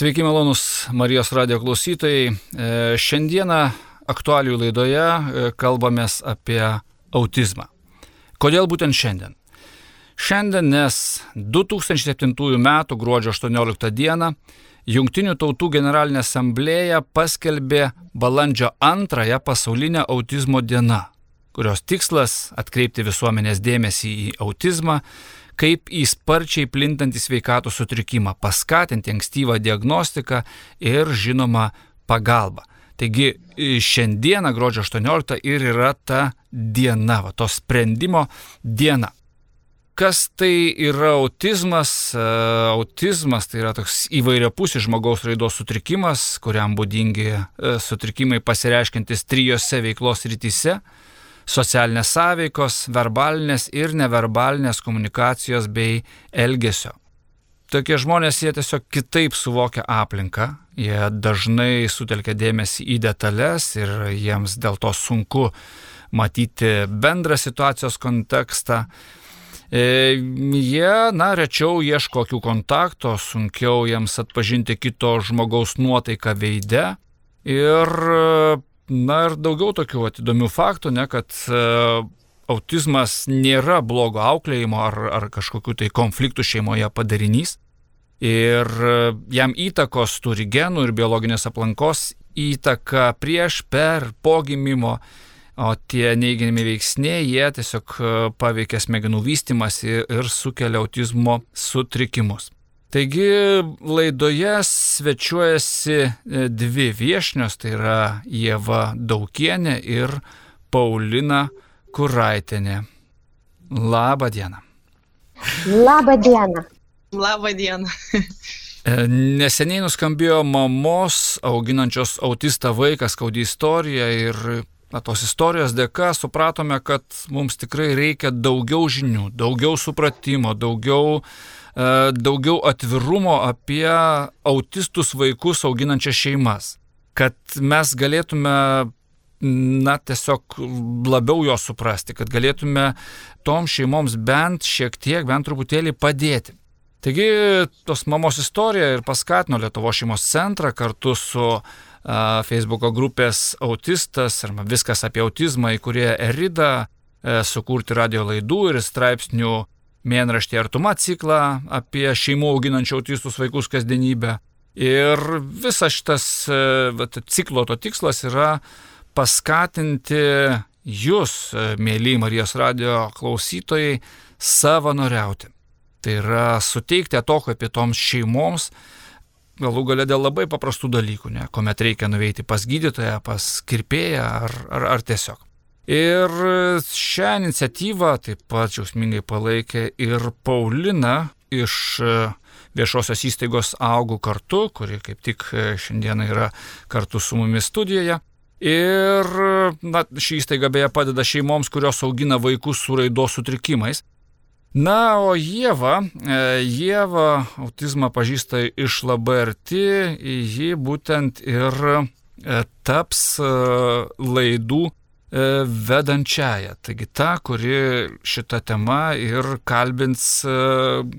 Sveiki, malonus Marijos radio klausytojai. E, šiandieną aktualių laidoje e, kalbamės apie autizmą. Kodėl būtent šiandien? Šiandien, nes 2007 m. gruodžio 18 d. Junktinių tautų generalinė asamblėja paskelbė balandžio antrąją pasaulinę autizmo dieną, kurios tikslas atkreipti visuomenės dėmesį į autizmą kaip į sparčiai plintantį sveikatos sutrikimą, paskatinti ankstyvą diagnostiką ir žinoma pagalbą. Taigi šiandieną gruodžio 18 ir yra ta diena, va, to sprendimo diena. Kas tai yra autizmas? E, autizmas tai yra toks įvairiapusis žmogaus raidos sutrikimas, kuriam būdingi e, sutrikimai pasireiškintis trijose veiklos rytise socialinės sąveikos, verbalinės ir neverbalinės komunikacijos bei elgesio. Tokie žmonės jie tiesiog kitaip suvokia aplinką, jie dažnai sutelkia dėmesį į detalės ir jiems dėl to sunku matyti bendrą situacijos kontekstą. E, jie, na, rečiau ieško kokių kontakto, sunkiau jiems atpažinti kito žmogaus nuotaiką veide ir Na ir daugiau tokių įdomių faktų, ne, kad e, autizmas nėra blogo auklėjimo ar, ar kažkokių tai konfliktų šeimoje padarinys. Ir e, jam įtakos turi genų ir biologinės aplankos įtaka prieš, per, po gimimo, o tie neigiami veiksniai, jie tiesiog e, paveikia smegenų vystimasi ir sukelia autizmo sutrikimus. Taigi laidoje svečiuojasi e, dvi viešnios, tai yra Jėva Daukienė ir Paulina Kuraitinė. Labą dieną. Labą dieną. Labą dieną. E, neseniai nuskambėjo mamos auginančios autistą vaiką skaudi istorija ir na, tos istorijos dėka supratome, kad mums tikrai reikia daugiau žinių, daugiau supratimo, daugiau uh, daugiau atvirumo apie autistus vaikus auginančias šeimas. Kad mes galėtume na, tiesiog labiau jo suprasti, kad galėtume tom šeimoms bent šiek tiek, bent truputėlį padėti. Taigi, tos mamos istorija ir paskatino Lietuvo šeimos centrą kartu su uh, Facebook'o grupės autistas arba viskas apie autizmą, į kurie Erida uh, sukurti radio laidų ir straipsnių mėnraštį Artuma ciklą apie šeimų auginančių autistus vaikus kasdienybę. Ir visas šitas vat, ciklo to tikslas yra paskatinti jūs, mėly Marijos radio klausytojai, savanoriauti. Tai yra suteikti atokvėpį toms šeimoms, galų gale dėl labai paprastų dalykų, ne, kuomet reikia nuveiti pas gydytoją, pas kirpėją ar, ar, ar tiesiog. Ir šią iniciatyvą taip pat džiaugsmingai palaikė ir Paulina iš e, viešosios įstaigos Augų kartu, kuri kaip tik e, šiandieną yra kartu su mumis studijoje. Ir na, ši įstaiga beje padeda šeimoms, kurios augina vaikus su raidos sutrikimais. Na, o Jėva, e, Jėva autizmą pažįsta iš labai arti, ji būtent ir taps laidų E, vedančiaja. Taigi ta, kuri šitą temą ir kalbins e,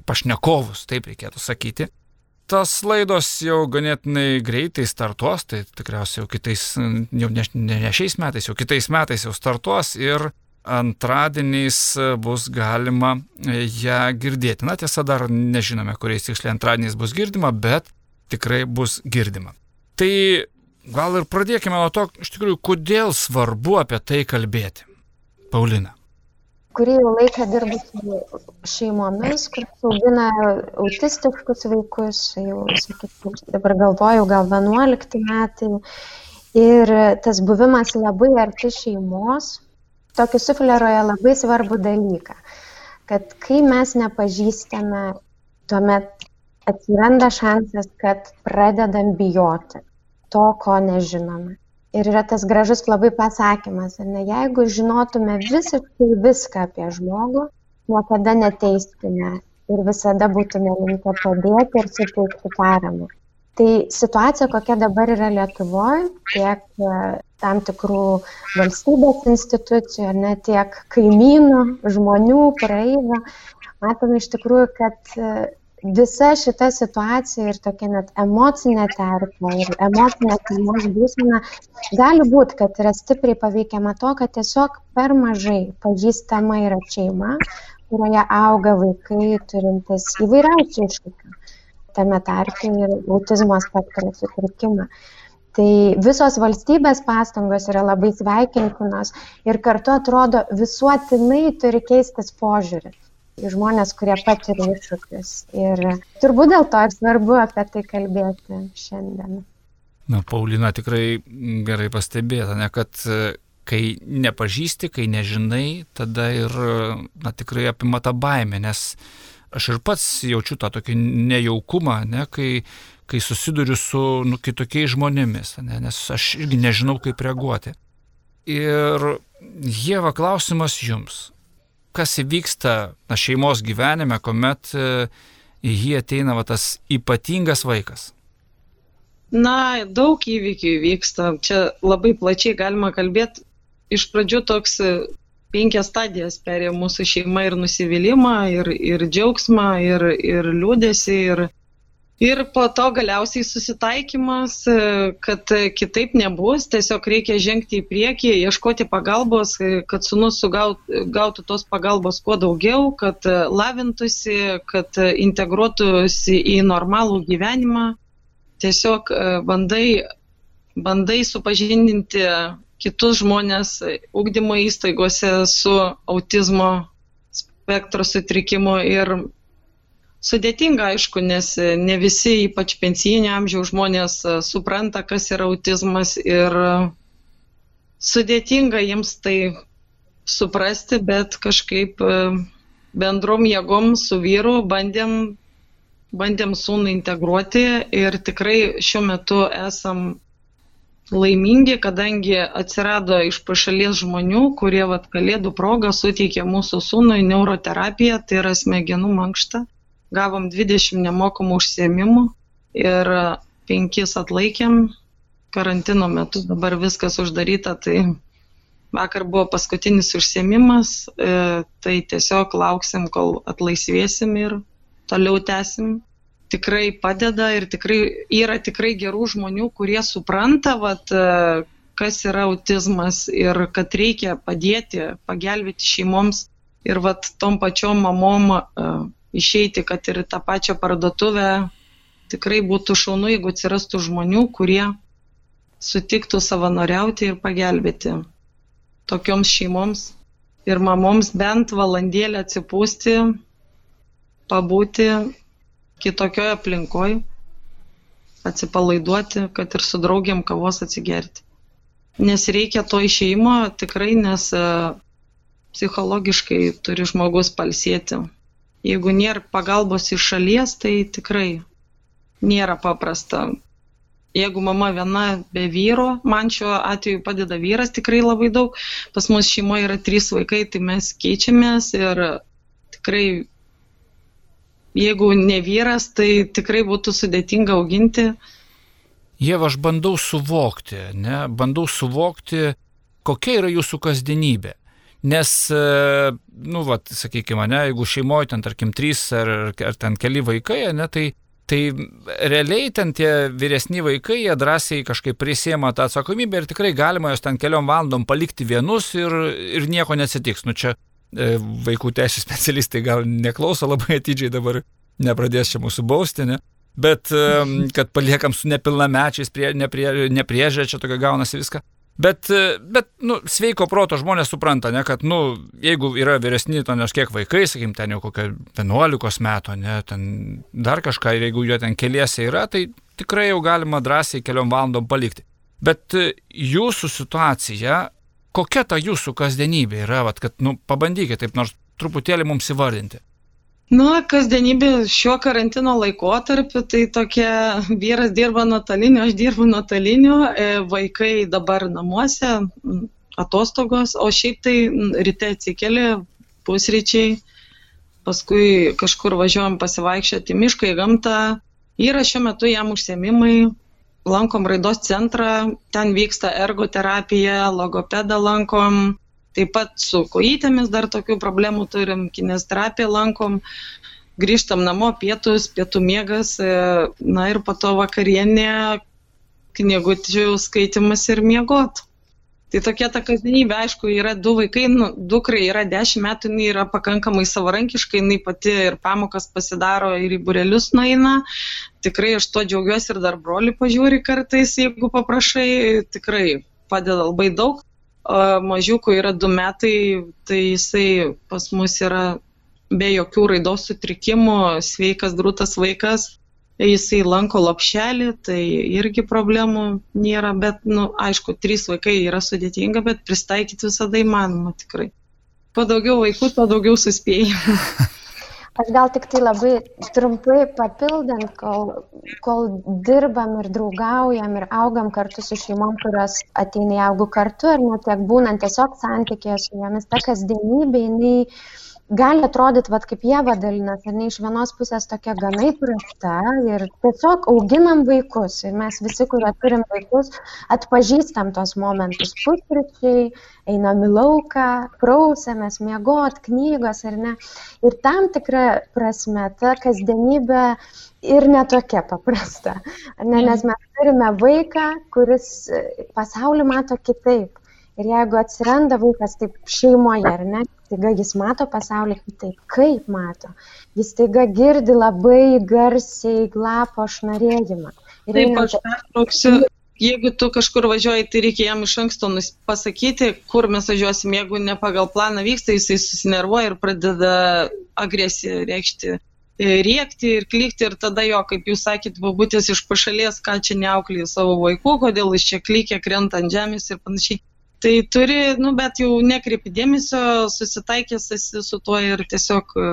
pašnekovus, taip reikėtų sakyti. Tas laidos jau ganėtinai greitai startuos, tai tikriausiai jau kitais, jau ne, ne, šiais metais, jau kitais metais jau startuos ir antradieniais bus galima ją girdėti. Na tiesa, dar nežinome, kuriais tiksliai antradieniais bus girdima, bet tikrai bus girdima. Tai gal ir pradėkime nuo to, iš tikrųjų, kodėl svarbu apie tai kalbėti. Paulina. Kurį laiką dirbu su šeimomis, kur augina autistiškus vaikus, jau, sakyčiau, dabar galvoju, gal 11 metai. Ir tas buvimas labai arti šeimos, tokį sufleruoja labai svarbų dalyką, kad kai mes nepažįstame, tuomet atsiranda šansas, kad pradedam bijoti to, ko nežinome. Ir yra tas gražus labai pasakymas, ne, jeigu žinotume visiškai viską apie žmogų, niekada neteistume ir visada būtume linkę padėti ir suteikti paramą. Tai situacija, kokia dabar yra Lietuvoje, tiek e, tam tikrų valstybės institucijų, ne tiek kaimynų, žmonių, praeivų, matome iš tikrųjų, kad e, visa šita situacija ir tokia net emocinė terpė ir emocinė šeimos būsena gali būti, kad yra stipriai paveikiama to, kad tiesiog per mažai pažįstama yra šeima, kurioje auga vaikai turintis įvairiausių iššūkių, tame tarpe ir autizmo spektro sutrikimą. Tai visos valstybės pastangos yra labai sveikintinos ir kartu atrodo visuotinai turi keistis požiūris žmonės, kurie patiria iššūkius. Ir turbūt dėl to ir svarbu apie tai kalbėti šiandien. Na, Paulina tikrai gerai pastebėta, ne, kad e, kai nepažįsti, kai nežinai, tada ir na, tikrai apima tą baimę, nes aš ir pats jaučiu tą tokį nejaukumą, ne, kai, kai susiduriu su nu, kitokiais žmonėmis, ne, nes aš irgi nežinau, kaip reaguoti. Ir Jėva klausimas jums kas įvyksta na, šeimos gyvenime, kuomet e, į jį ateina va, tas ypatingas vaikas? Na, daug įvykių įvyksta. Čia labai plačiai galima kalbėti. Iš pradžių toks e, penkias stadijas perėjo mūsų šeima ir nusivylimą, ir, ir džiaugsmą, ir, ir liūdėsi, ir, Ir po to galiausiai susitaikymas, e, kad kitaip nebus, tiesiog reikia žengti į priekį, ieškoti pagalbos, e, kad sunus gautų tos pagalbos kuo daugiau, kad e, lavintųsi, kad integruotųsi į normalų gyvenimą. Tiesiog bandai, bandai supažindinti kitus žmonės ugdymo įstaigose su autizmo spektro sutrikimu ir Sudėtinga, aišku, nes ne visi, ypač pensijinio amžiaus žmonės, e, supranta, kas yra autizmas ir sudėtinga jiems tai suprasti, bet kažkaip e, bendrom jėgom su vyru bandėm, bandėm sūnų integruoti ir tikrai šiuo metu esam laimingi, kadangi atsirado iš pašalies žmonių, kurie vat kalėdų progą suteikė mūsų sūnui neuroterapiją, tai yra smegenų mankštą gavom 20 nemokamų užsiemimų ir 5 atlaikėm. Karantino metu dabar viskas uždaryta, tai vakar buvo paskutinis užsiemimas, e, tai tiesiog lauksim, kol atlaisvėsim ir toliau tęsim. Tikrai padeda ir tikrai yra tikrai gerų žmonių, kurie supranta, vat, e, kas yra autizmas ir kad reikia padėti, pagelbėti šeimoms ir vat tom pačiom mamom e, išeiti, kad ir tą pačią parduotuvę. Tikrai būtų šaunu, jeigu atsirastų žmonių, kurie sutiktų savanoriauti ir pagelbėti tokioms šeimoms ir mamoms bent valandėlę atsipūsti, pabūti kitokioje aplinkoje, atsipalaiduoti, kad ir su draugiam kavos atsigerti. Nes reikia to išeimo tikrai, nes e, psichologiškai turi žmogus palsėti. Jeigu nėra pagalbos iš šalies, tai tikrai nėra paprasta. Jeigu mama viena be vyro, man šiuo atveju padeda vyras tikrai labai daug. Pas mus šeimoje yra trys vaikai, tai mes keičiamės ir tikrai, jeigu ne vyras, tai tikrai būtų sudėtinga auginti. Jie aš bandau suvokti, ne? bandau suvokti, kokia yra jūsų kasdienybė. Nes, e, nu, vat, sakykime, ne, jeigu šeimoje ten, tarkim, trys ar, ar ten keli vaikai, ne, tai, tai realiai ten tie vyresni vaikai, jie drąsiai kažkaip prisėma tą atsakomybę ir tikrai galima jos ten keliom valandom palikti vienus ir, ir nieko nesitiks. Nu, čia e, vaikų teisų specialistai gal neklauso labai atidžiai dabar, nepradės čia mūsų bausti, ne? Bet e, kad paliekam su nepilnamečiais, prie, neprie, nepriežė, čia tokia gaunasi viską. Bet, bet nu, sveiko proto žmonės supranta, ne, kad, nu, jeigu yra vyresni, to nes kiek vaikai, sakykim, ten jau kokia 11 metų, ne, ten dar kažką, ir jeigu jie ten keliese yra, tai tikrai jau galima drąsiai keliom valandom palikti. Bet jūsų situacija, kokia ta jūsų kasdienybė yra, vat, kad, nu, pabandykite taip nors truputėlį mums įvardinti. Na, kasdienybė šiuo karantino laikotarpiu, tai tokia vyras dirba nuotoliniu, aš dirbu nuotoliniu, e, vaikai dabar namuose, atostogos, o šiaip tai ryte atsikeli, pusryčiai, paskui kažkur važiuojam pasivaikščioti mišką į gamtą. Yra šiuo metu jam užsiemimai, lankom raidos centrą, ten vyksta ergoterapija, logopedą lankom, Taip pat su kojytėmis dar tokių problemų turim, kinesterapiją lankom. grįžtam namo, pietus, pietų mėgas, e, na ir po to vakarienė, knygučių skaitimas ir miegot. Tai tokia ta kasdienybė, aišku, yra du vaikai, nu, dukrai yra 10 metų, jinai yra pakankamai savarankiška, jinai pati ir pamokas pasidaro ir į burelius nueina. Tikrai aš to džiaugiuosi ir dar broli pažiūri kartais, jeigu paprašai, tikrai padeda labai daug. O mažiukų yra 2 metai, tai jisai pas mus yra be jokių raidos sutrikimų, sveikas, grūtas vaikas jisai lanko lopšelį, tai irgi problemų nėra, bet, na, nu, aišku, trys vaikai yra sudėtinga, bet pristaikyti visada įmanoma tikrai. Kuo daugiau vaikų, tuo daugiau suspėjimų. Aš gal tik tai labai trumpai papildant, kol, kol dirbam ir draugaujam ir augam kartu su šeimom, kurios ateina augų kartu, ar net tiek būnant tiesiog santykėje su jomis, ta kasdienybė, jinai gali atrodyt vat kaip ieva dalinasi ar ne iš vienos pusės tokia gana įprasta ir tiesiog auginam vaikus ir mes visi kurie turim vaikus atpažįstam tuos momentus. Pusryčiai einam į lauką prausiamės miegot knygos ar ne. Ir tam tikra prasme ta kasdienybė ir netokia paprasta. Ne nes mes turime vaiką kuris pasaulį mato kitaip Ir jeigu atsiranda vaikas taip šeimoje, ar ne, taiga jis mato pasaulį kitaip, kaip mato, jis taiga girdi labai garsiai glapo šnarėjimą. Ir taip, aš pertrauksiu. Jeigu tu kažkur važiuoji, tai reikia jam iš anksto pasakyti, kur mes važiuosim. Jeigu ne pagal planą vyksta, jisai susinervuoja ir pradeda agresiją reikšti e, rėkti ir klykti ir tada jo, kaip jūs sakėt, babutės iš pašalies, ką čia neauklį savo vaikų, kodėl jis čia klykia, krenta ant žemės ir panašiai. Tai turi, nu, bet jau nekreipi dėmesio, susitaikęs esi su tuo ir tiesiog e,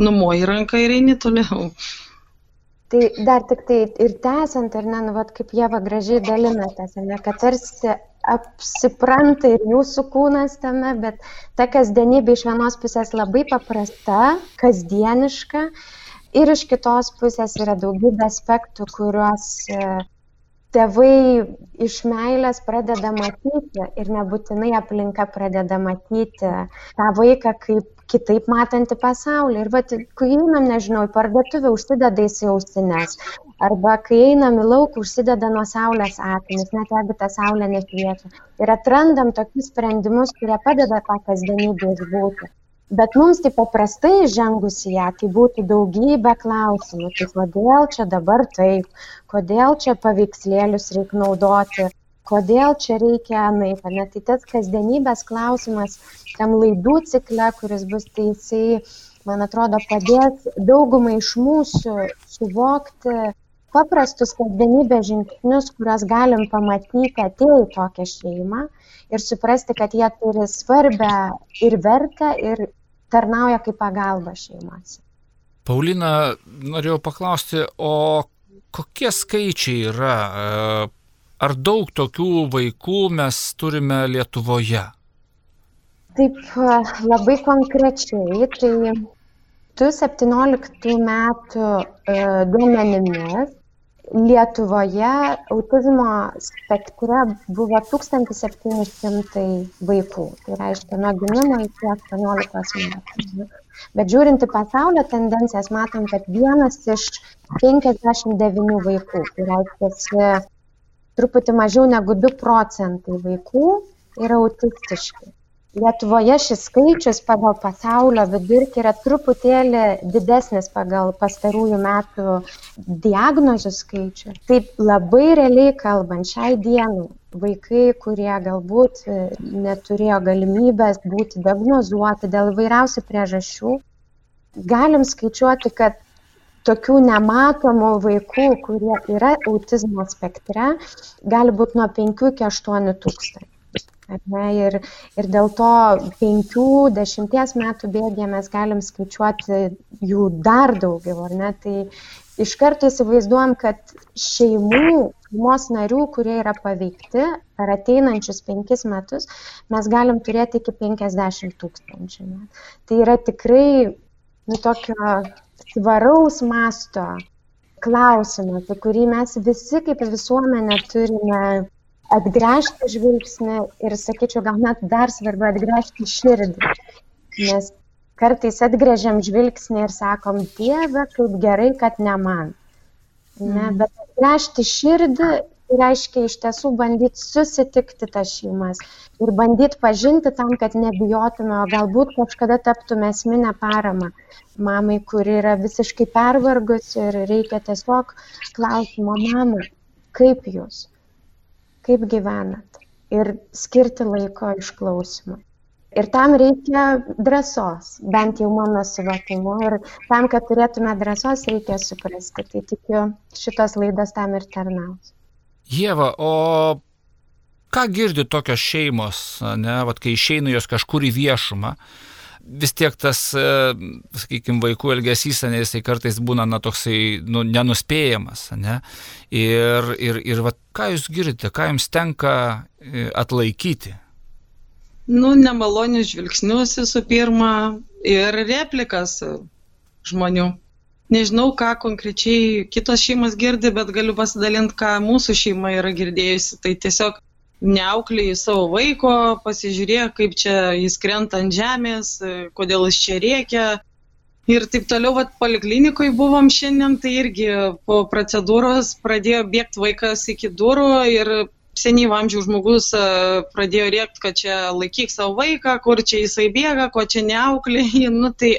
numoji ranką ir eini toliau. Tai dar tik tai ir tęsiant, ar ne, nu, vat, kaip jie va gražiai dalinatės, ne, kad tarsi apsipranta ir jūsų kūnas tame, bet ta kasdienybė iš vienos pusės labai paprasta, kasdieniška ir iš kitos pusės yra daugybė aspektų, kuriuos e, tėvai iš meilės pradeda matyti ir nebūtinai aplinka pradeda matyti tą vaiką kaip kitaip matantį pasaulį. Ir vat, kai einam, nežinau, į parduotuvę, užsideda į ausines. Arba kai einam į lauką, užsideda nuo saulės akinis, net jeigu ta saulė nešviečia. Ir atrandam tokius sprendimus, kurie padeda tą kasdienybę išbūti. Bet mums tai paprastai žengus į ją, tai būtų daugybė klausimų. Tai kodėl čia dabar taip, kodėl čia paveikslėlius reikia naudoti, kodėl čia reikia naip. Net tai tas kasdienybės klausimas tam laidų cikle, kuris bus, jisai, man atrodo, padės daugumai iš mūsų suvokti paprastus kasdienybės žingsnius, kuriuos galim pamatyti atėję į tokią šeimą ir suprasti, kad jie turi svarbę ir vertę ir tarnauja kaip pagalba šeimose. Paulina, norėjau paklausti, o kokie skaičiai yra? Ar daug tokių vaikų mes turime Lietuvoje? Taip, labai konkrečiai, tai 2017 metų e, duomenimis Lietuvoje autizmo spektre buvo 1700 vaikų, tai reiškia nuo gimimo iki 18 metų. Bet žiūrint į pasaulio tendencijas, matom, kad vienas iš 59 vaikų, tai reiškia truputį mažiau negu 2 procentai vaikų yra autistiški. Lietuvoje šis skaičius pagal pasaulio vidurkį yra truputėlį didesnis pagal pastarųjų metų diagnozių skaičių. Taip labai realiai kalbant, šiai dienai vaikai, kurie galbūt neturėjo galimybės būti diagnozuoti dėl įvairiausių priežasčių, galim skaičiuoti, kad tokių nematomų vaikų, kurie yra autizmo spektre, gali būti nuo 5 iki 8 tūkstančių. Ne, ir, ir dėl to penkių, dešimties metų bėgėje mes galim skaičiuoti jų dar daugiau, ar ne? Tai iš karto įsivaizduojam, kad šeimų, šeimos narių, kurie yra paveikti per ateinančius penkis metus, mes galim turėti iki 50 tūkstančių. Ne? Tai yra tikrai nu, tokio svaraus masto klausimas, kurį mes visi kaip visuomenė turime atgręžti žvilgsnį ir, sakyčiau, gal net dar svarbiau atgręžti širdį. Nes kartais atgrėžiam žvilgsnį ir sakom, Dieve, kaip gerai, kad ne man. Ne, mhm. bet atgręžti širdį reiškia iš tiesų bandyti susitikti tas šeimas ir bandyti pažinti tam, kad nebijotume, o galbūt kažkada taptume esminę paramą mamai, kuri yra visiškai pervargus ir reikia tiesiog klausimo, mama, kaip jūs, kaip gyvenat ir skirti laiko išklausimui. Ir tam reikia drąsos, bent jau mano suvokimu. Ir tam, kad turėtume drąsos, reikia suprasti. Tai tikiu, šitos laidos tam ir tarnaus. Jėva, o ką girdi tokios šeimos, ne, vat, kai išeina jos kažkur į viešumą? Vis tiek tas, e, sakykime, vaikų elgesys, ne, jisai kartais būna, na, toksai, nu, nenuspėjamas, ne? Ir, ir, ir va, ką jūs girdite, ką jums tenka e, atlaikyti? Nu, nemalonius žvilgsnius visų pirma ir replikas žmonių. Nežinau, ką konkrečiai kitos šeimos girdi, bet galiu pasidalinti, ką mūsų šeima yra girdėjusi. Tai tiesiog neauklėjai savo vaiko, pasižiūrėjo, kaip čia jis krenta ant žemės, kodėl jis čia rėkia. Ir taip toliau, vat, poliklinikoje buvom šiandien, tai irgi po procedūros pradėjo bėgti vaikas iki durų ir senyvo amžiaus žmogus pradėjo rėkti, kad čia laikyk savo vaiką, kur čia jisai bėga, ko čia neauklėjai. Nu, tai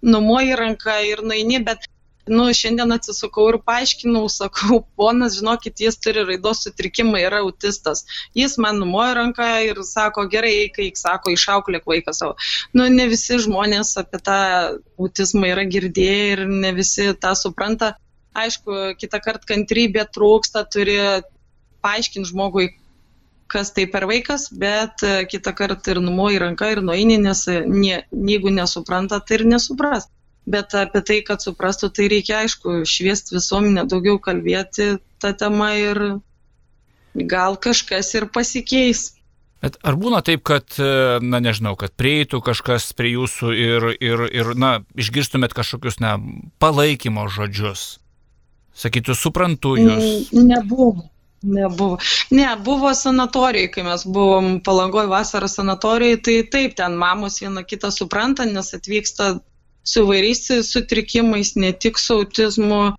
numoji ranką ir nueini, bet nu, šiandien atsisukau ir paaiškinau, sakau, ponas, žinokit, jis turi raidos sutrikimą, yra autistas. Jis man numojo ranką ir sako, gerai, eik, eik, sako, išauklėk vaiką savo. Nu, ne visi žmonės apie tą autizmą yra girdėję ir ne visi tą supranta. Aišku, kitą kartą kantrybė trūksta, turi paaiškinti žmogui, kas tai per vaikas, bet e, kitą kartą ir numoji ranką ir nueini, nes e, ne, jeigu nesupranta, tai ir nesupras. Bet apie tai, kad suprastų, tai reikia, aišku, šviesti visuomenę, daugiau kalbėti tą temą ir gal kažkas ir pasikeis. Bet ar būna taip, kad, na nežinau, kad prieitų kažkas prie jūsų ir, ir, ir na, išgirstumėt kažkokius, na, palaikymo žodžius? Sakytų, suprantu jūs. Nebuvo. Nebuvo. Ne, buvo sanatorijai, kai mes buvom palangoj vasarą sanatorijai, tai taip, ten mamos viena kitą supranta, nes atvyksta su vairiais sutrikimais, ne tik su autizmu.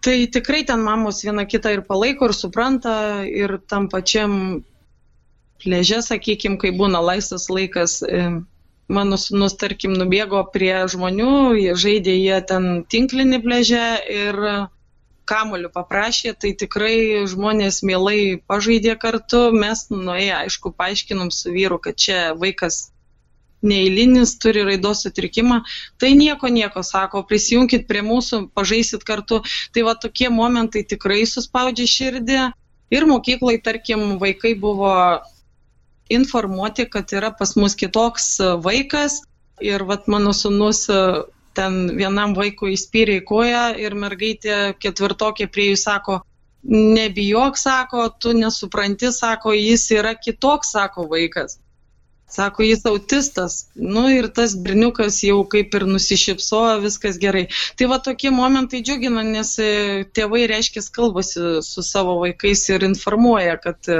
Tai tikrai ten mamos viena kitą ir palaiko, ir supranta, ir tam pačiam pleže, sakykime, kai būna laisvas laikas, e, mano sunus, tarkim, nubėgo prie žmonių, jie žaidė jie ten tinklinį pleže ir kamoliu paprašė, tai tikrai žmonės mielai pažaidė kartu. Mes nuėję, aišku, paaiškinom su vyru, kad čia vaikas neįlinis, turi raidos sutrikimą. Tai nieko, nieko, sako, prisijunkit prie mūsų, pažaisit kartu. Tai va tokie momentai tikrai suspaudžia širdį. Ir mokyklai, tarkim, vaikai buvo informuoti, kad yra pas mus kitoks vaikas. Ir vat mano sunus ten vienam vaikui įspyrė į koją ir mergaitė ketvirtokė prie jų sako, nebijok, sako, tu nesupranti, sako, jis yra kitoks, sako vaikas. Sako, jis autistas. Nu ir tas berniukas jau kaip ir nusišypsojo, viskas gerai. Tai va tokie momentai džiugina, nes e, tėvai reiškia kalbasi su savo vaikais ir informuoja, kad,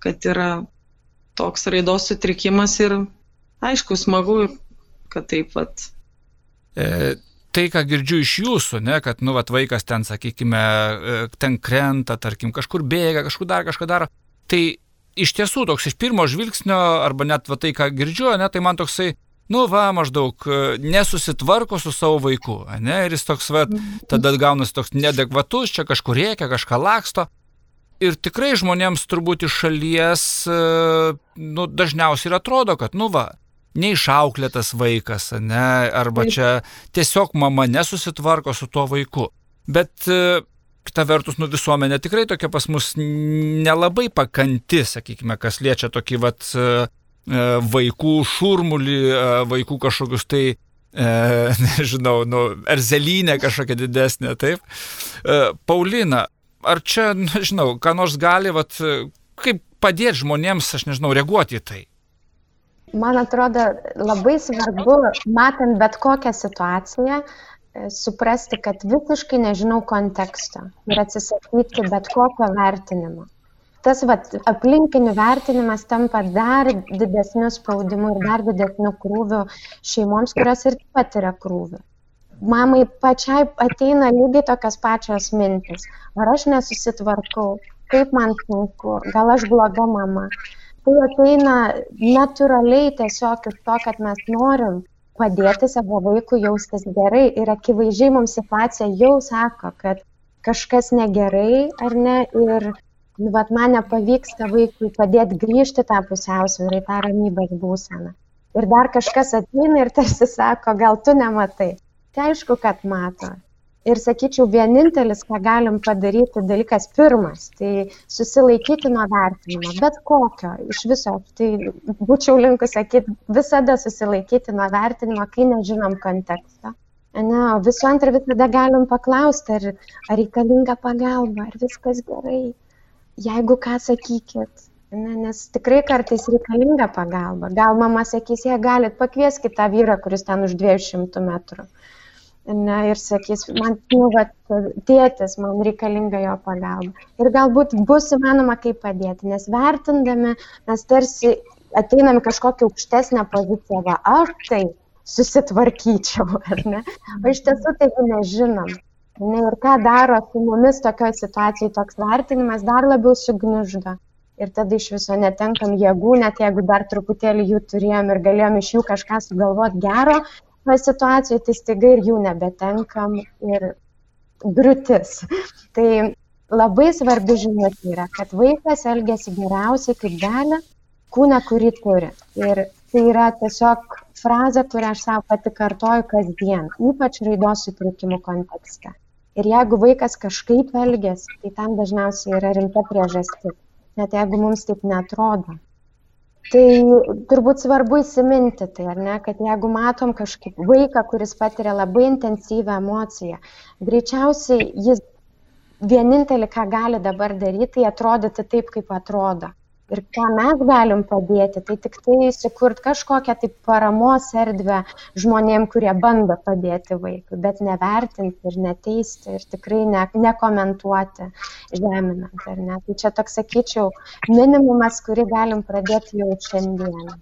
kad yra toks raidos sutrikimas ir aišku, smagu, kad taip pat E, tai, ką girdžiu iš jūsų, ne, kad, nu, vat, vaikas ten, sakykime, e, ten krenta, tarkim, kažkur bėga, kažkur dar kažką daro, tai iš tiesų toks iš pirmo žvilgsnio, arba net va, tai, ką girdžiu, ne, tai man toksai, nu, va, maždaug e, nesusitvarko su savo vaiku, ne, ir jis toks, va, tada gaunasi toks nedekvatus, čia kažkur reikia, kažką laksto. Ir tikrai žmonėms turbūt iš šalies, nu, dažniausiai ir atrodo, kad, nu, va, neišauklėtas vaikas, ne, arba čia tiesiog mama nesusitvarko su tuo vaiku. Bet e, kita vertus, nu visuomenė tikrai tokia pas mus nelabai pakanti, sakykime, kas liečia tokį vat e, e, vaikų šurmulį, vaikų kažkokius tai e, nežinau, nu, erzelynė kažkokia didesnė, taip. E, Paulina, ar čia, nežinau, ką nors gali, vat, kaip padėti žmonėms, aš nežinau, reaguoti į tai? man atrodo labai svarbu, matant bet kokią situaciją, e, suprasti, kad visiškai nežinau konteksto ir atsisakyti bet kokio vertinimo. tas vat, aplinkinių vertinimas tampa dar didesniu spaudimu ir dar didesniu krūviu šeimoms, kurios ir patiria krūvį. Mamai pačiai ateina lygiai tokios pačios mintis. Ar aš nesusitvarkau, kaip man sunku, gal aš bloga mama. Tai ateina natūraliai tiesiog iš to, kad mes norim padėti savo vaikui jaustis gerai ir akivaizdžiai mums situacija jau sako, kad kažkas negerai ar ne ir nu, vat, man nepavyksta vaikui padėti grįžti tą pusiausvyrą į tą ramybės būseną. Ir dar kažkas ateina ir tarsi sako, gal tu nematai. Tai aišku, kad mato. Ir sakyčiau, vienintelis, ką galim padaryti, dalykas pirmas, tai susilaikyti nuo vertinimo, bet kokio, iš viso. Tai būčiau linkus sakyti, visada susilaikyti nuo vertinimo, kai nežinom konteksto. Ne, o visų antra visada galim paklausti, ar, ar reikalinga pagalba, ar viskas gerai jeigu ką sakykit, ne, nes tikrai kartais reikalinga pagalba. Gal mama sakys, jei galit, pakvieskit tą vyrą, kuris ten už 200 metrų. Ne, ir sakys, man, nu, va, tėtis, man reikalinga jo pagalba. Ir galbūt bus įmanoma kaip padėti, nes vertindami mes tarsi ateinam kažkokią aukštesnę poziciją, va, aš tai susitvarkyčiau, ar ne? O iš tiesų tai nežinom. Ne, ir ką daro su mumis tokioje situacijoje toks vertinimas dar labiau sugniuždo. Ir tada iš viso netenkam jėgų, net jeigu dar truputėlį jų turėjom ir galėjom iš jų kažką sugalvoti gero, toje situacijoje tai staiga ir jų nebetenkam ir griūtis. Tai labai svarbi žinutė yra, kad vaikas elgesi geriausiai, kaip gali, kūną, kurį turi. Ir tai yra tiesiog frazė, kurią aš savo pati kartoju kasdien, ypač raidos sutrikimų kontekste. Ir jeigu vaikas kažkaip elgesi, tai tam dažniausiai yra rimta priežastis, net jeigu mums taip netrodo. Tai turbūt svarbu įsiminti tai, ar ne, kad jeigu matom kažkaip vaiką, kuris patiria labai intensyvę emociją, greičiausiai jis vienintelį, ką gali dabar daryti, tai atrodyti taip, kaip atrodo. Ir ką mes galim padėti, tai tik tai sukurti kažkokią tai paramos erdvę žmonėm, kurie bando padėti vaikui, bet nevertinti ir neteisti ir tikrai ne, nekomentuoti žeminant. Ne? Tai čia toks, sakyčiau, minimumas, kurį galim pradėti jau šiandien.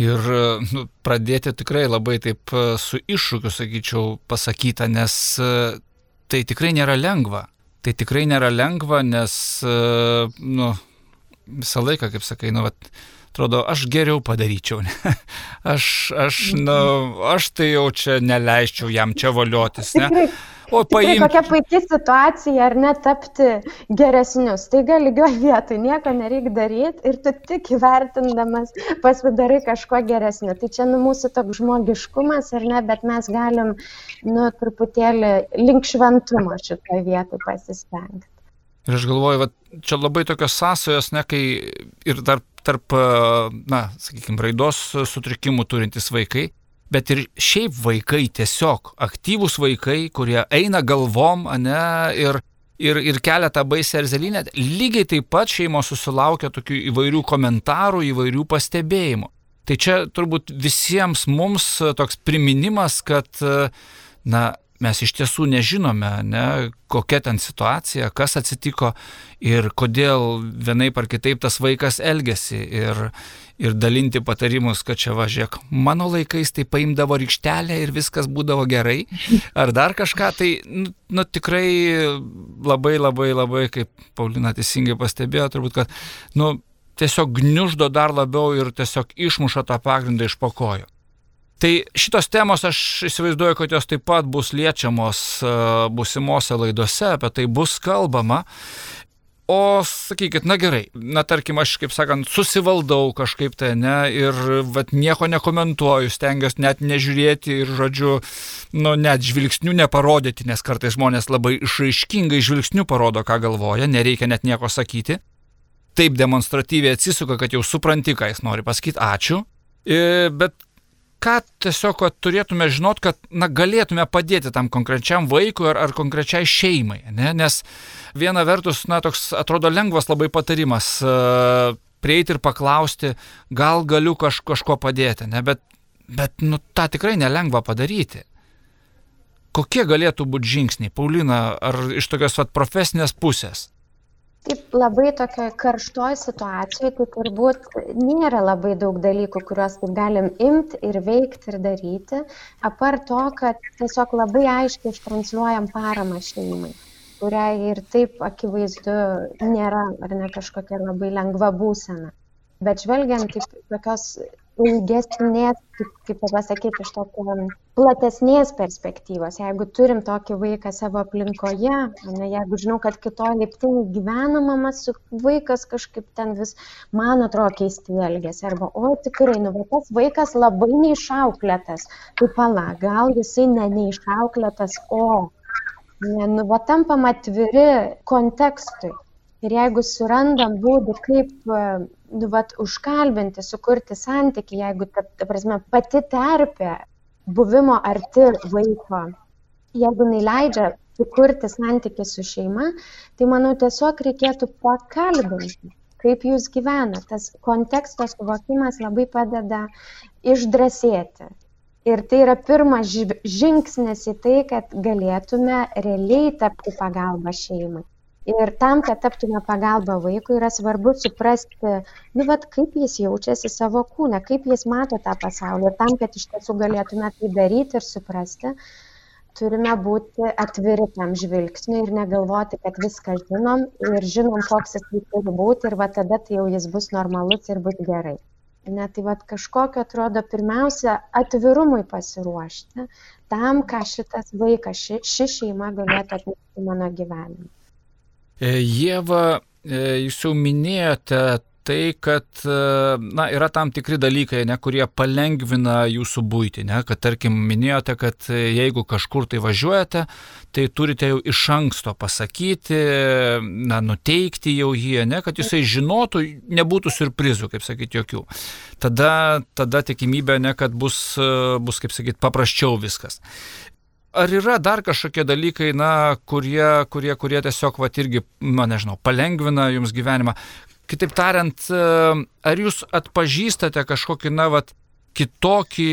Ir nu, pradėti tikrai labai taip su iššūkiu, sakyčiau, pasakyta, nes tai tikrai nėra lengva. Tai tikrai nėra lengva, nes, nu, visą laiką, kaip sakai, nu, vat, atrodo, aš geriau padaryčiau. Ne? Aš, aš, nu, aš tai jau čia neleisčiau jam čia voliotis. Ne? O paimti. Kokia puikia situacija, ar ne tapti geresnius. Tai gali lygio vietoj, nieko nereikia daryti ir tu tik įvertindamas pasidarai kažko geresnio. Tai čia nu, mūsų toks žmogiškumas, ar ne, bet mes galim, nu, truputėlį link šventumo šitoje vietoje pasistengti. Ir aš galvoju, va, čia labai tokios sąsajos, ne, kai ir tarp, tarp na, sakykime, raidos sutrikimų turintys vaikai, bet ir šiaip vaikai tiesiog, aktyvūs vaikai, kurie eina galvom, ne, ir, ir, ir kelia tą baisę erzelinę, lygiai taip pat šeimos susilaukia tokių įvairių komentarų, įvairių pastebėjimų. Tai čia turbūt visiems mums toks priminimas, kad, na, mes iš tiesų nežinome, ne, kokia ten situacija, kas atsitiko ir kodėl vienaip ar kitaip tas vaikas elgesi ir, ir dalinti patarimus, kad čia važiuok, mano laikais tai paimdavo rykštelę ir viskas būdavo gerai, ar dar kažką, tai nu, nu, tikrai labai labai labai, kaip Paulina teisingai pastebėjo, turbūt, kad nu, tiesiog gniuždo dar labiau ir tiesiog išmuša tą pagrindą iš pokojo. Tai šitos temos aš įsivaizduoju, kad jos taip pat bus liečiamos e, busimuose laidose, apie tai bus kalbama. O sakykit, na gerai, na tarkim, aš, kaip sakant, susivaldau kažkaip tai, ne, ir vat, nieko nekomentuoju, stengiuosi net nežiūrėti ir, žodžiu, nu, net žvilgsnių neparodyti, nes kartais žmonės labai išraiškingai žvilgsnių parodo, ką galvoja, nereikia net nieko sakyti. Taip demonstratyviai atsisuka, kad jau supranti, ką jis nori pasakyti, ačiū. E, bet ką tiesiog turėtume žinot, kad na, galėtume padėti tam konkrečiam vaikui ar, ar konkrečiai šeimai. Ne? Nes viena vertus, na, toks atrodo lengvas labai patarimas uh, prieiti ir paklausti, gal galiu kaž, kažko padėti, ne? bet, bet nu, tą tikrai nelengva padaryti. Kokie galėtų būti žingsniai, Paulina, ar iš tokios vat, profesinės pusės? Taip, labai tokioje karštoje situacijoje, tai turbūt nėra labai daug dalykų, kuriuos taip galim imti ir veikti ir daryti, apart to, kad tiesiog labai aiškiai ištransliuojam paramą šeimai, kuriai ir taip akivaizdu nėra ar ne kažkokia labai lengva būsena. Bet žvelgiant taip tokios ilgesnės, kaip, kaip pasakyti, iš tokio platesnės perspektyvos. Jeigu turim tokį vaiką savo aplinkoje, ne, jeigu žinau, kad kitoje laiptinėje gyvena mama su vaikas kažkaip ten vis, man atrodo, keistai elgesi. Arba, o tikrai, nu, va, tas vaikas labai neišauklėtas. Tai pala, gal jisai ne neišauklėtas, o, ne, nu, va, tampam atviri kontekstui. Ir jeigu surandam būdų, kaip nu, vat, užkalbinti, sukurti santyki, jeigu, ta, ta prasme, pati terpė buvimo arti vaiko, jeigu jinai leidžia sukurti santyki su šeima, tai manau tiesiog reikėtų pakalbinti, kaip jūs gyvenate. Tas konteksto suvokimas labai padeda išdrasėti. Ir tai yra pirmas žingsnis į tai, kad galėtume realiai tapti pagalba šeimai. Ir tam, kad taptume pagalba vaikui, yra svarbu suprasti, nu, vat, kaip jis jaučiasi savo kūne, kaip jis mato tą pasaulį. Ir tam, kad iš tiesų galėtume tai daryti ir suprasti, turime būti atviri tam žvilgsniui ir negalvoti, kad viską žinom ir žinom, koks jis turi būti ir va tada tai jau jis bus normalus ir bus gerai. Ne, tai va kažkokio atrodo pirmiausia atvirumui pasiruošti tam, ką šitas vaikas, ši, ši šeima galėtų atnešti mano gyvenimą. Jėva, e, jūs jau minėjote tai, kad e, na, yra tam tikri dalykai, ne, kurie palengvina jūsų būti, ne, kad tarkim minėjote, kad jeigu kažkur tai važiuojate, tai turite jau iš anksto pasakyti, na, nuteikti jau jį, ne, kad jisai žinotų, nebūtų surprizų, kaip sakyti, jokių. Tada, tada tikimybė, ne, kad bus, bus kaip sakyti, paprasčiau viskas. Ar yra dar kažkokie dalykai, na, kurie, kurie, kurie tiesiog, va, irgi, na, nežinau, palengvina jums gyvenimą? Kitaip tariant, e, ar jūs atpažįstate kažkokį, na, va, kitokį,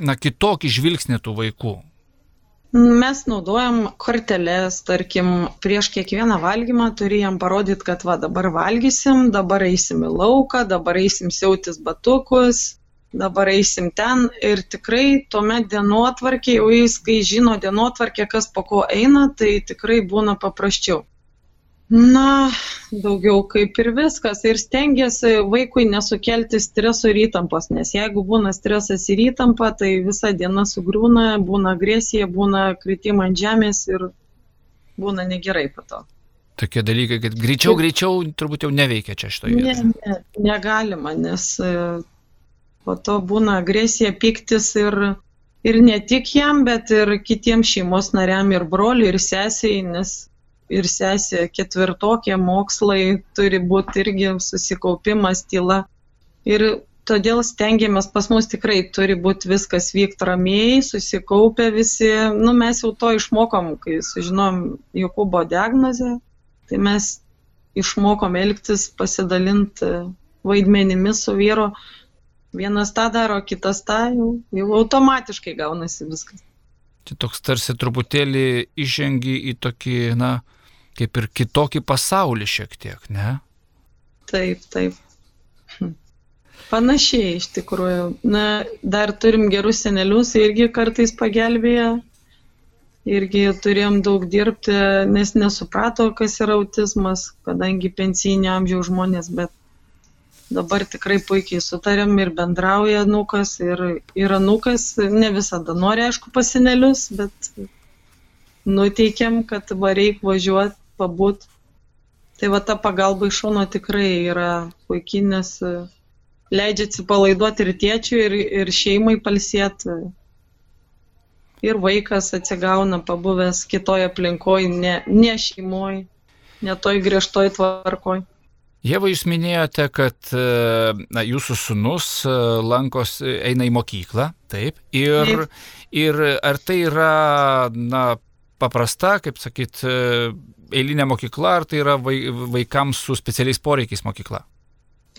na, kitokį žvilgsnį tų vaikų? Mes naudojam korteles, tarkim, prieš kiekvieną valgymą turi jam parodyti, kad va dabar valgysim, dabar eisim į lauką, dabar eisim siautis batukus, dabar eisim ten ir tikrai tuomet dienotvarkė, jau jis, kai žino dienotvarkė, kas po ko eina, tai tikrai būna paprasčiau. Na, daugiau kaip ir viskas. Ir stengiasi vaikui nesukelti streso ir įtampos, nes jeigu būna stresas ir įtampa, tai visa diena sugriūna, būna agresija, būna kritimai ant žemės ir būna negerai po to. Tokie dalykai, kad greičiau, greičiau turbūt jau neveikia čia šitoje vietoje. Ne, ne, negalima, nes po to būna agresija, piktis ir, ir ne tik jam, bet ir kitiems šeimos nariam, ir broliui, ir sesiai, nes ir sesė ketvirtokė mokslai turi būti irgi susikaupimas, tyla. Ir todėl stengiamės, pas mus tikrai turi būti viskas vykti ramiai, susikaupę visi. Nu, mes jau to išmokom, kai sužinom Jokūbo diagnozę, tai mes išmokom elgtis, pasidalinti vaidmenimis su vyru Vienas tą daro, kitas tą, jau, jau automatiškai gaunasi viskas. Tai toks tarsi truputėlį įžengi į tokį, na, kaip ir kitokį pasaulį šiek tiek, ne? Taip, taip. Hm. Panašiai iš tikrųjų. Na, dar turim gerus senelius, irgi kartais pagelbėja. Irgi turėjom daug dirbti, nes nesuprato, kas yra autizmas, kadangi pensinio amžiaus žmonės, bet dabar tikrai puikiai sutarėm ir bendrauja nukas ir, ir anukas ne visada nori, aišku, pasinelius, bet nuteikėm, kad va reik važiuoti, pabūt. Tai va ta pagalba iš šono tikrai yra puikiai, nes leidžia atsipalaiduoti ir tėčiui, ir, ir šeimai palsėti. Ir vaikas atsigauna pabuvęs kitoje aplinkoje, ne, ne šeimoje, ne toj griežtoj tvarkoj. Jeva, jūs minėjote, kad e, na, jūsų sunus e, lankos eina į mokyklą, taip, ir, taip. ir ar tai yra na, paprasta, kaip sakyt, e, eilinė mokykla, ar tai yra vaikams su specialiais poreikiais mokykla?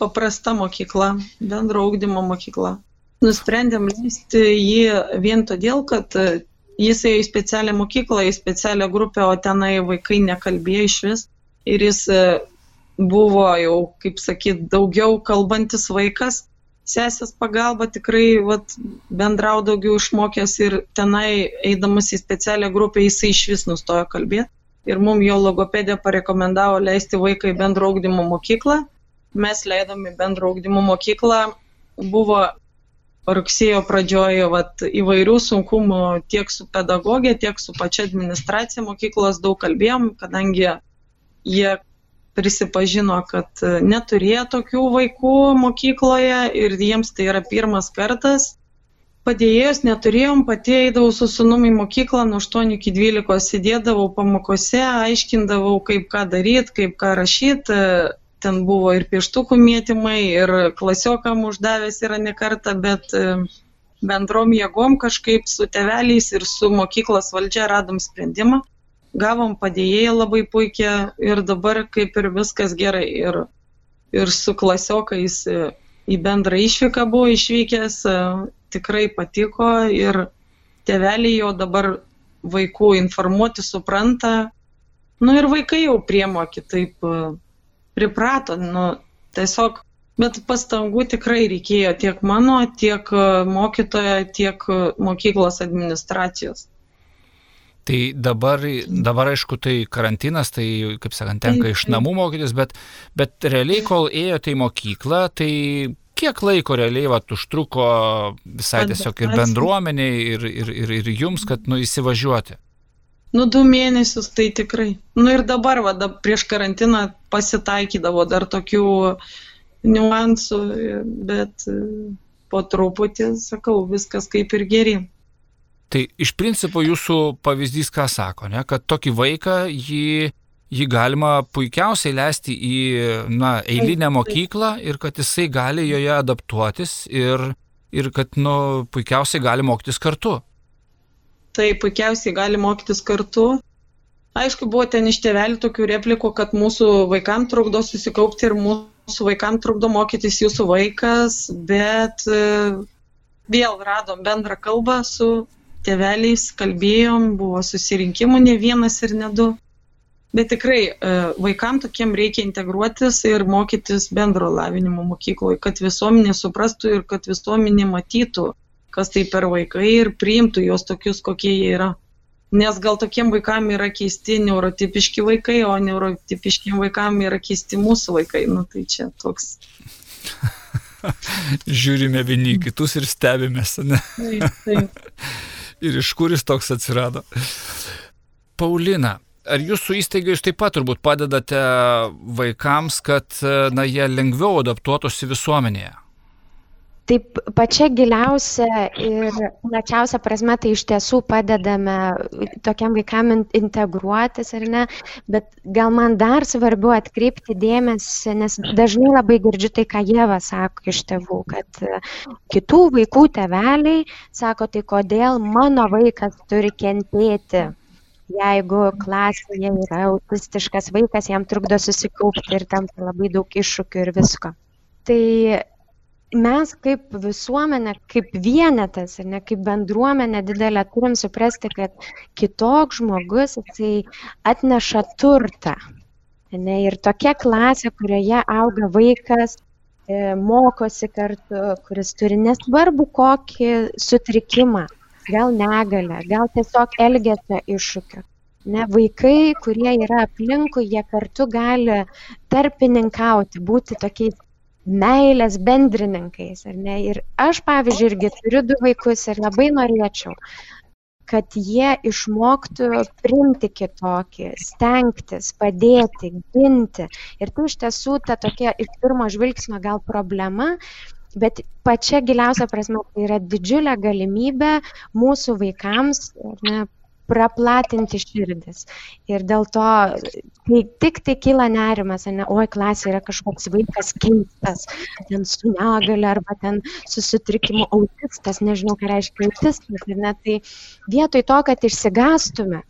Paprasta mokykla, bendro augdymo mokykla. Nusprendėm leisti jį vien todėl, kad jis ėjo į specialią mokyklą, į specialią grupę, o tenai vaikai nekalbėjo iš vis. Ir jis buvo jau, kaip sakyt, daugiau kalbantis vaikas, sesės pagalba tikrai vat, bendrau daugiau išmokęs ir tenai eidamas į specialią grupę jisai iš vis nustojo kalbėti. Ir mums jo logopedė parekomendavo leisti vaiką į bendro augdymo mokyklą. Mes leidom į bendro augdymo mokyklą. Buvo rugsėjo pradžioje vat, įvairių sunkumų tiek su pedagogė, tiek su pačia administracija mokyklos daug kalbėjom, kadangi jie prisipažino, kad neturėjo tokių vaikų mokykloje ir jiems tai yra pirmas kartas. Padėjėjus neturėjom, pati eidavau su sunumi į mokyklą, nuo 8 iki 12 sėdėdavau pamokose, aiškindavau, kaip ką daryti, kaip ką rašyti, ten buvo ir pieštukų mėtymai, ir klasiokam uždavęs yra nekarta, bet e, bendrom jėgom kažkaip su teveliais ir su mokyklos valdžia radom sprendimą. Gavom padėjėją labai puikia ir dabar kaip ir viskas gerai. Ir, ir su klasiokais e, į bendrą išvyką buvo išvykęs, e, tikrai patiko ir teveliai jau dabar vaikų informuoti supranta. Nu ir vaikai jau priemo kitaip priprato, nu, tiesiog, bet pastangų tikrai reikėjo tiek mano, tiek e, mokytojo, tiek e, mokyklos administracijos. Tai dabar, dabar aišku, tai karantinas, tai, kaip sakant, tenka iš namų mokytis, bet, bet realiai, kol ėjote į mokyklą, tai kiek laiko realiai vat, užtruko visai tiesiog ir bendruomeniai, ir, ir, ir, ir jums, kad nu, įsivažiuoti? Nu, du mėnesius tai tikrai. Nu ir dabar, va, da, prieš karantiną pasitaikydavo dar tokių niuansų, bet po truputį, sakau, viskas kaip ir geri. Tai iš principo jūsų pavyzdys ką sako, ne? kad tokį vaiką jį, jį galima puikiausiai leisti į na, eilinę mokyklą ir kad jisai gali joje adaptuotis ir, ir kad nu, puikiausiai gali mokytis kartu tai puikiausiai gali mokytis kartu. Aišku, buvo ten iš tėvelių tokių replikų, kad mūsų vaikams trukdo susikaupti ir mūsų vaikams trukdo mokytis jūsų vaikas, bet e, vėl radom bendrą kalbą su tėveliais, kalbėjom, buvo susirinkimų ne vienas ir ne du. Bet tikrai e, vaikams tokiem reikia integruotis ir mokytis bendro lavinimo mokykloje, kad visuomenė suprastų ir kad visuomenė matytų, kas tai per vaikai ir priimtų juos tokius, kokie jie yra. Nes gal tokiem vaikam yra keisti neurotipiški vaikai, o neurotipiškiem vaikam yra keisti mūsų vaikai. Nu tai čia toks. Žiūrime vieni kitus ir stebimės, ne? Taip, taip. ir iš kur jis toks atsirado. Paulina, ar jūsų įstaigai jūs taip pat turbūt padedate vaikams, kad na, jie lengviau adaptuotųsi visuomenėje? Taip pačia giliausia ir plačiausia prasme tai iš tiesų padedame tokiam vaikam integruotis ar ne, bet gal man dar svarbiau atkreipti dėmesį, nes dažnai labai girdžiu tai, ką Jėva sako iš tėvų, kad kitų vaikų teveliai sako, tai kodėl mano vaikas turi kentėti jeigu klasėje yra autistiškas vaikas, jam trukdo susikaupti ir tam labai daug iššūkių ir visko. Tai mes kaip visuomenė, kaip vienetas ir ne kaip bendruomenė didelė turim suprasti, kad kitoks žmogus jisai atneša turtą. Ne, ir tokia klasė, kurioje auga vaikas, e, mokosi kartu, kuris turi nesvarbu kokį sutrikimą, gal negalę, gal tiesiog elgesio iššūkio. Ne, vaikai, kurie yra aplinkui, jie kartu gali tarpininkauti, būti tokiais meilės bendrininkais, ar ne? Ir aš, pavyzdžiui, irgi turiu du vaikus ir labai norėčiau, kad jie išmoktų priimti kitokį, stengtis, padėti, ginti. Ir tai iš tiesų ta tokia iš pirmo žvilgsnio gal problema, bet pačia giliausia prasme tai yra didžiulė galimybė mūsų vaikams ne, praplatinti širdis. Ir dėl to, kai tik tai kyla nerimas, ne, oi, klasė yra kažkoks vaikas keistas, ten su negale arba ten su sutrikimu autistas, nežinau, ką reiškia autistas, ir net tai vietoj to, kad išsigastume,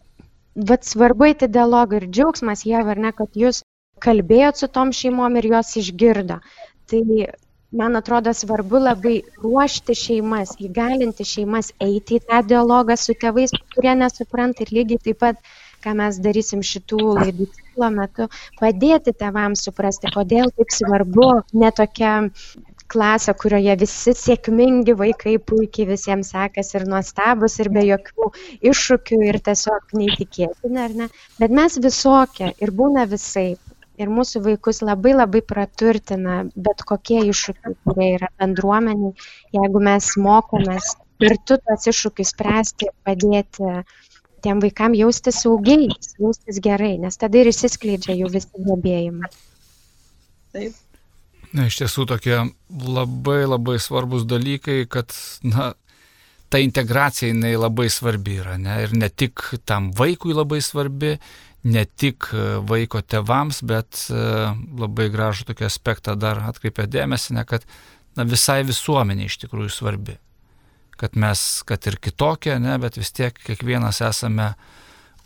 vad svarbu įti dialogą ir džiaugsmas, jie ar ne, kad jūs kalbėjot su tom šeimom ir jos išgirdo. Tai man atrodo svarbu labai ruošti šeimas, įgalinti šeimas eiti į tą dialogą su tėvais, kurie nesupranta ir lygiai taip pat ką mes darysim šitų laidų ciklo metu, padėti tėvams suprasti, kodėl taip svarbu netokia klasę, kurioje visi sėkmingi vaikai puikiai visiems sekasi ir nuostabus ir be jokių iššūkių ir tiesiog neįtikėtina, ar ne? Bet mes visokie ir būna visai. Ir mūsų vaikus labai labai praturtina bet kokie iššūkiai, kurie yra bendruomeniai, jeigu mes mokomės kartu tos iššūkius spręsti ir padėti tiem vaikam jaustis saugiai, jaustis gerai, nes tada ir išsiskleidžia jų visi gebėjimai. Taip. Na, iš tiesų tokie labai labai svarbus dalykai, kad, na, ta integracija jinai labai svarbi yra, ne? Ir ne tik tam vaikui labai svarbi, ne tik vaiko tevams, bet e, labai gražų tokį aspektą dar atkreipia dėmesį, ne, kad na, visai visuomenė iš tikrųjų svarbi. Kad mes, kad ir kitokie, ne, bet vis tiek kiekvienas esame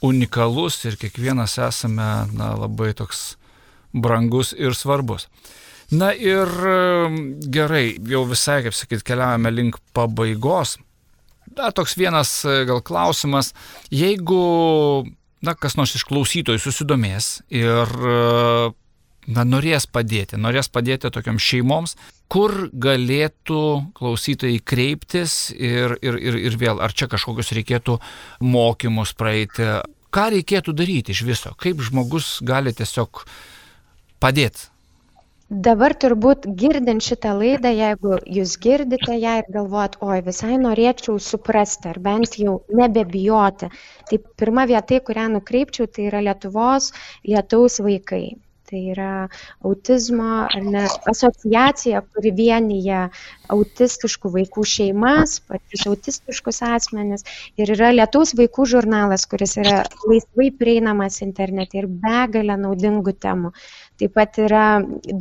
unikalus ir kiekvienas esame na, labai toks brangus ir svarbus. Na ir gerai, jau visai, kaip sakyt, keliaujame link pabaigos. Dar toks vienas e, gal klausimas, jeigu, na, kas nors iš klausytojų susidomės ir, e, na, norės padėti, norės padėti tokiam šeimoms, kur galėtų klausytojai kreiptis ir, ir, ir, ir vėl, ar čia kažkokius reikėtų mokymus praeiti, ką reikėtų daryti iš viso, kaip žmogus gali tiesiog padėti Dabar turbūt girdint šitą laidą, jeigu jūs girdite ją ir galvojat, oi, visai norėčiau suprasti ar bent jau nebebijoti, tai pirma vieta, kurią nukreipčiau, tai yra Lietuvos lietaus vaikai tai yra autizmo ar ne asociacija, kuri vienyje autistiškų vaikų šeimas, pačius autistiškus asmenis. Ir yra Lietuvos vaikų žurnalas, kuris yra laisvai prieinamas internete ir begalė naudingų temų. Taip pat yra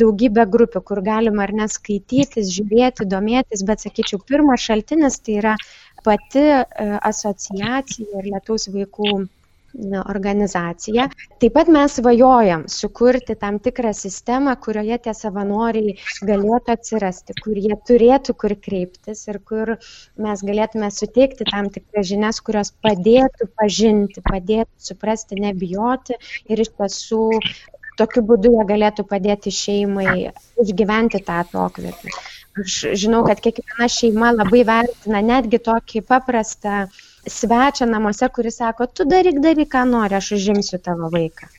daugybė grupių, kur galima ar neskaitytis, žiūrėti, domėtis, bet sakyčiau, pirmas šaltinis tai yra pati e, asociacija ir Lietuvos vaikų organizacija. Taip pat mes svajojam sukurti tam tikrą sistemą, kurioje tie savanoriai galėtų atsirasti, kur jie turėtų kur kreiptis ir kur mes galėtume suteikti tam tikras žinias, kurios padėtų pažinti, padėtų suprasti, nebijoti ir iš tiesų tokiu būdu jie galėtų padėti šeimai išgyventi tą atokvėpį. Aš žinau, kad kiekviena šeima labai vertina netgi tokį paprastą uh, svečią namuose, kuris sako, tu daryk, daryk, ką nori, aš užimsiu tavo vaiką.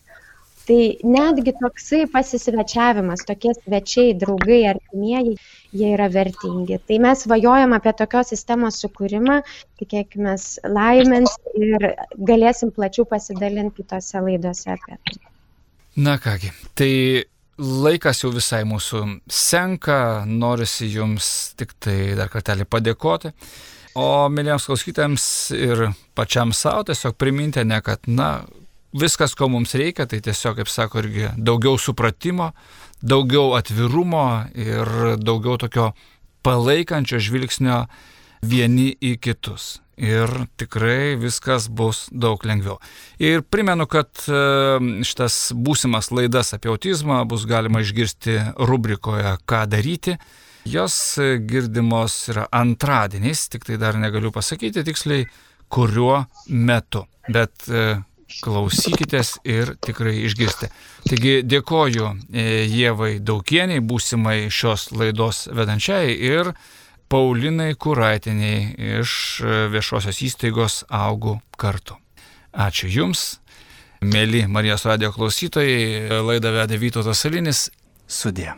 Tai netgi toksai pasisvečiavimas, tokie svečiai, draugai, artimieji, jie yra vertingi. Tai mes svajojam apie tokios sistemos sukūrimą, tikėkime, laimins ir galėsim plačiau pasidalinti kitose laidose apie tai. Na kągi, tai laikas jau visai mūsų senka, norisi jums tik tai dar kartelį padėkoti. O mėlyjams klausytėms ir pačiam savo tiesiog priminti, ne kad, na, viskas, ko mums reikia, tai tiesiog, kaip sako, irgi daugiau supratimo, daugiau atvirumo ir daugiau tokio palaikančio žvilgsnio vieni į kitus. Ir tikrai viskas bus daug lengviau. Ir primenu, kad e, šitas būsimas laidas apie autizmą bus galima išgirsti rubrikoje Ką daryti Jos girdimos yra antradieniais, tik tai dar negaliu pasakyti tiksliai, kuriuo metu. Bet e, klausykitės ir tikrai išgirsti. Taigi dėkoju e, Jėvai Daukieniai, būsimai šios laidos vedančiai ir Paulinai Kuraitiniai iš e, viešosios įstaigos augų kartu. Ačiū Jums, mėly Marijos radio klausytojai, laidą vedė Vytautas Salinis. Sudė.